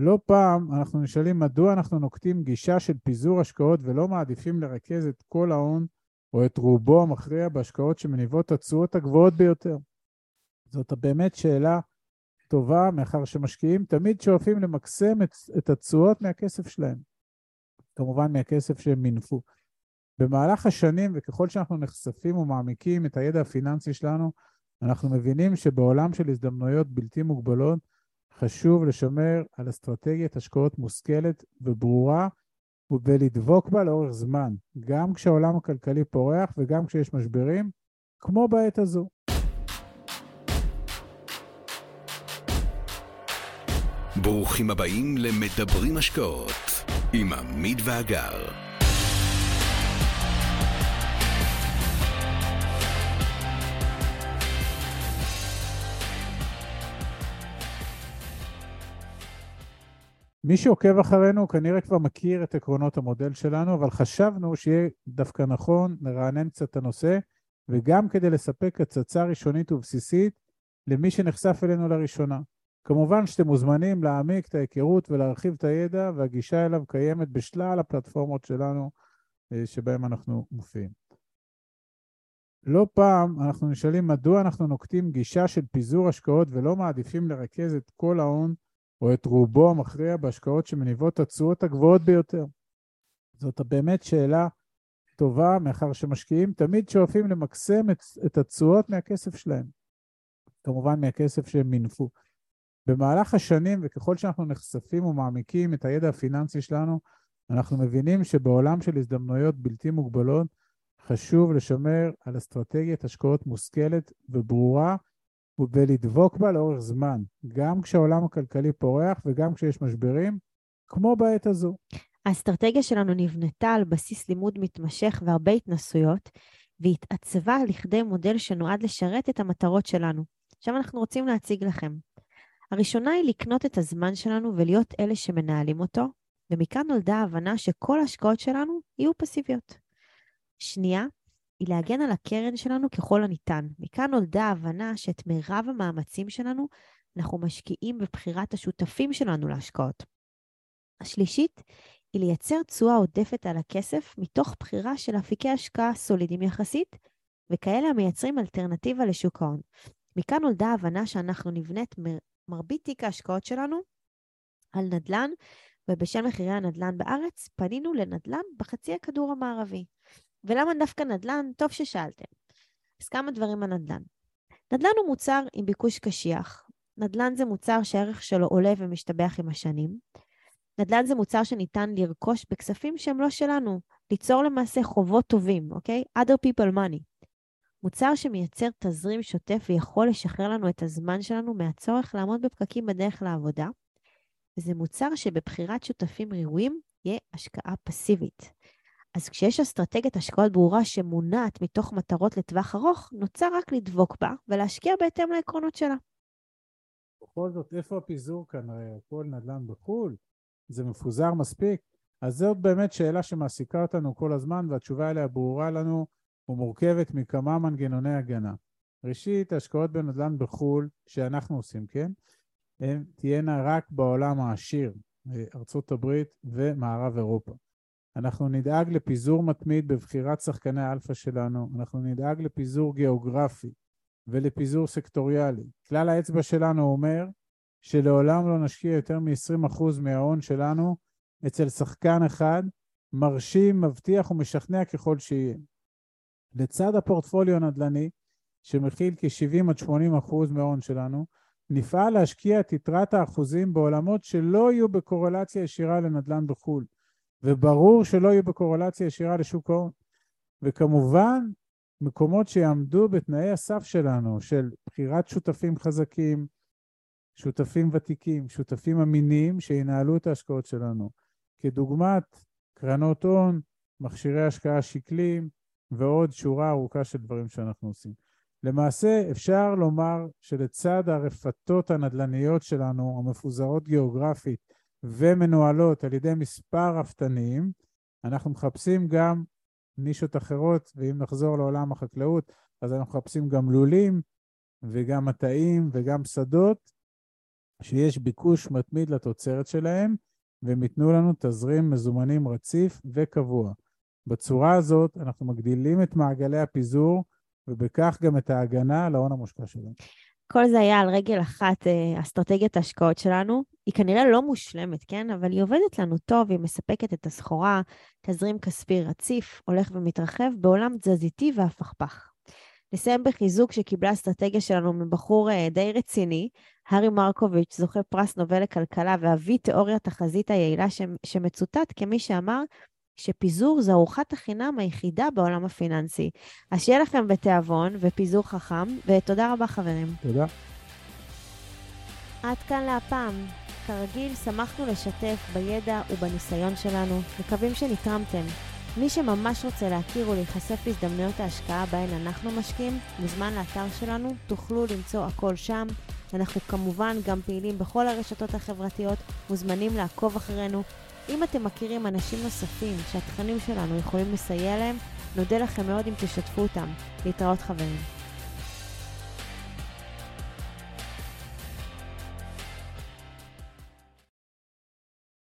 לא פעם אנחנו נשאלים מדוע אנחנו נוקטים גישה של פיזור השקעות ולא מעדיפים לרכז את כל ההון או את רובו המכריע בהשקעות שמניבות את התשואות הגבוהות ביותר. זאת באמת שאלה טובה, מאחר שמשקיעים תמיד שואפים למקסם את, את התשואות מהכסף שלהם. כמובן מהכסף שהם מינפו. במהלך השנים, וככל שאנחנו נחשפים ומעמיקים את הידע הפיננסי שלנו, אנחנו מבינים שבעולם של הזדמנויות בלתי מוגבלות, חשוב לשמר על אסטרטגיית השקעות מושכלת וברורה ולדבוק בה לאורך זמן, גם כשהעולם הכלכלי פורח וגם כשיש משברים, כמו בעת הזו. ברוכים הבאים למדברים השקעות עם עמית ואגר. מי שעוקב אחרינו כנראה כבר מכיר את עקרונות המודל שלנו, אבל חשבנו שיהיה דווקא נכון לרענן קצת את הנושא, וגם כדי לספק הצצה ראשונית ובסיסית למי שנחשף אלינו לראשונה. כמובן שאתם מוזמנים להעמיק את ההיכרות ולהרחיב את הידע, והגישה אליו קיימת בשלל הפלטפורמות שלנו אה, שבהם אנחנו מופיעים. לא פעם אנחנו נשאלים מדוע אנחנו נוקטים גישה של פיזור השקעות ולא מעדיפים לרכז את כל ההון או את רובו המכריע בהשקעות שמניבות התשואות הגבוהות ביותר. זאת באמת שאלה טובה, מאחר שמשקיעים תמיד שואפים למקסם את, את התשואות מהכסף שלהם. כמובן מהכסף שהם מינפו. במהלך השנים, וככל שאנחנו נחשפים ומעמיקים את הידע הפיננסי שלנו, אנחנו מבינים שבעולם של הזדמנויות בלתי מוגבלות, חשוב לשמר על אסטרטגיית השקעות מושכלת וברורה ולדבוק בה לאורך זמן, גם כשהעולם הכלכלי פורח וגם כשיש משברים, כמו בעת הזו. האסטרטגיה שלנו נבנתה על בסיס לימוד מתמשך והרבה התנסויות, והתעצבה לכדי מודל שנועד לשרת את המטרות שלנו. עכשיו אנחנו רוצים להציג לכם. הראשונה היא לקנות את הזמן שלנו ולהיות אלה שמנהלים אותו, ומכאן נולדה ההבנה שכל ההשקעות שלנו יהיו פסיביות. שנייה, היא להגן על הקרן שלנו ככל הניתן. מכאן נולדה ההבנה שאת מירב המאמצים שלנו אנחנו משקיעים בבחירת השותפים שלנו להשקעות. השלישית היא לייצר תשואה עודפת על הכסף מתוך בחירה של אפיקי השקעה סולידיים יחסית, וכאלה המייצרים אלטרנטיבה לשוק ההון. מכאן נולדה ההבנה שאנחנו נבנית מרבית תיק ההשקעות שלנו על נדל"ן, ובשל מחירי הנדל"ן בארץ פנינו לנדל"ן בחצי הכדור המערבי. ולמה דווקא נדל"ן? טוב ששאלתם. אז כמה דברים על נדל"ן. נדל"ן הוא מוצר עם ביקוש קשיח. נדל"ן זה מוצר שהערך שלו עולה ומשתבח עם השנים. נדל"ן זה מוצר שניתן לרכוש בכספים שהם לא שלנו, ליצור למעשה חובות טובים, אוקיי? other people money. מוצר שמייצר תזרים שוטף ויכול לשחרר לנו את הזמן שלנו מהצורך לעמוד בפקקים בדרך לעבודה. וזה מוצר שבבחירת שותפים ראויים יהיה השקעה פסיבית. אז כשיש אסטרטגיית השקעות ברורה שמונעת מתוך מטרות לטווח ארוך, נוצר רק לדבוק בה ולהשקיע בהתאם לעקרונות שלה. בכל זאת, איפה הפיזור כאן? הרי הכל נדל"ן בחו"ל, זה מפוזר מספיק? אז זאת באמת שאלה שמעסיקה אותנו כל הזמן, והתשובה אליה ברורה לנו ומורכבת מכמה מנגנוני הגנה. ראשית, השקעות בנדל"ן בחו"ל, שאנחנו עושים, כן? הן תהיינה רק בעולם העשיר, ארצות הברית ומערב אירופה. אנחנו נדאג לפיזור מתמיד בבחירת שחקני האלפא שלנו, אנחנו נדאג לפיזור גיאוגרפי ולפיזור סקטוריאלי. כלל האצבע שלנו אומר שלעולם לא נשקיע יותר מ-20% מההון שלנו אצל שחקן אחד, מרשים, מבטיח ומשכנע ככל שיהיה. לצד הפורטפוליו הנדל"ני, שמכיל כ-70 עד 80 אחוז מההון שלנו, נפעל להשקיע את יתרת האחוזים בעולמות שלא יהיו בקורלציה ישירה לנדל"ן בחו"ל. וברור שלא יהיו בקורלציה ישירה לשוק ההון. וכמובן, מקומות שיעמדו בתנאי הסף שלנו, של בחירת שותפים חזקים, שותפים ותיקים, שותפים אמינים שינהלו את ההשקעות שלנו, כדוגמת קרנות הון, מכשירי השקעה שקליים ועוד שורה ארוכה של דברים שאנחנו עושים. למעשה אפשר לומר שלצד הרפתות הנדל"ניות שלנו, המפוזרות גיאוגרפית ומנוהלות על ידי מספר רפתנים, אנחנו מחפשים גם נישות אחרות, ואם נחזור לעולם החקלאות, אז אנחנו מחפשים גם לולים וגם מטעים וגם שדות, שיש ביקוש מתמיד לתוצרת שלהם, והם ייתנו לנו תזרים מזומנים רציף וקבוע. בצורה הזאת אנחנו מגדילים את מעגלי הפיזור, ובכך גם את ההגנה על ההון המושקע שלנו. כל זה היה על רגל אחת, אה, אסטרטגיית ההשקעות שלנו. היא כנראה לא מושלמת, כן? אבל היא עובדת לנו טוב, היא מספקת את הסחורה, תזרים כספי רציף, הולך ומתרחב בעולם תזזיתי והפכפך. נסיים בחיזוק שקיבלה אסטרטגיה שלנו מבחור אה, די רציני, הארי מרקוביץ', זוכה פרס נובל לכלכלה ואבי תיאוריית החזית היעילה שמצוטט כמי שאמר שפיזור זו ארוחת החינם היחידה בעולם הפיננסי. אז שיהיה לכם בתיאבון ופיזור חכם, ותודה רבה חברים. תודה. עד כאן להפעם. כרגיל, שמחנו לשתף בידע ובניסיון שלנו, מקווים שנתרמתם. מי שממש רוצה להכיר ולהיחשף להזדמנויות ההשקעה בהן אנחנו משקיעים, מוזמן לאתר שלנו, תוכלו למצוא הכל שם. אנחנו כמובן גם פעילים בכל הרשתות החברתיות, מוזמנים לעקוב אחרינו. אם אתם מכירים אנשים נוספים שהתכנים שלנו יכולים לסייע להם, נודה לכם מאוד אם תשתפו אותם. להתראות חברים.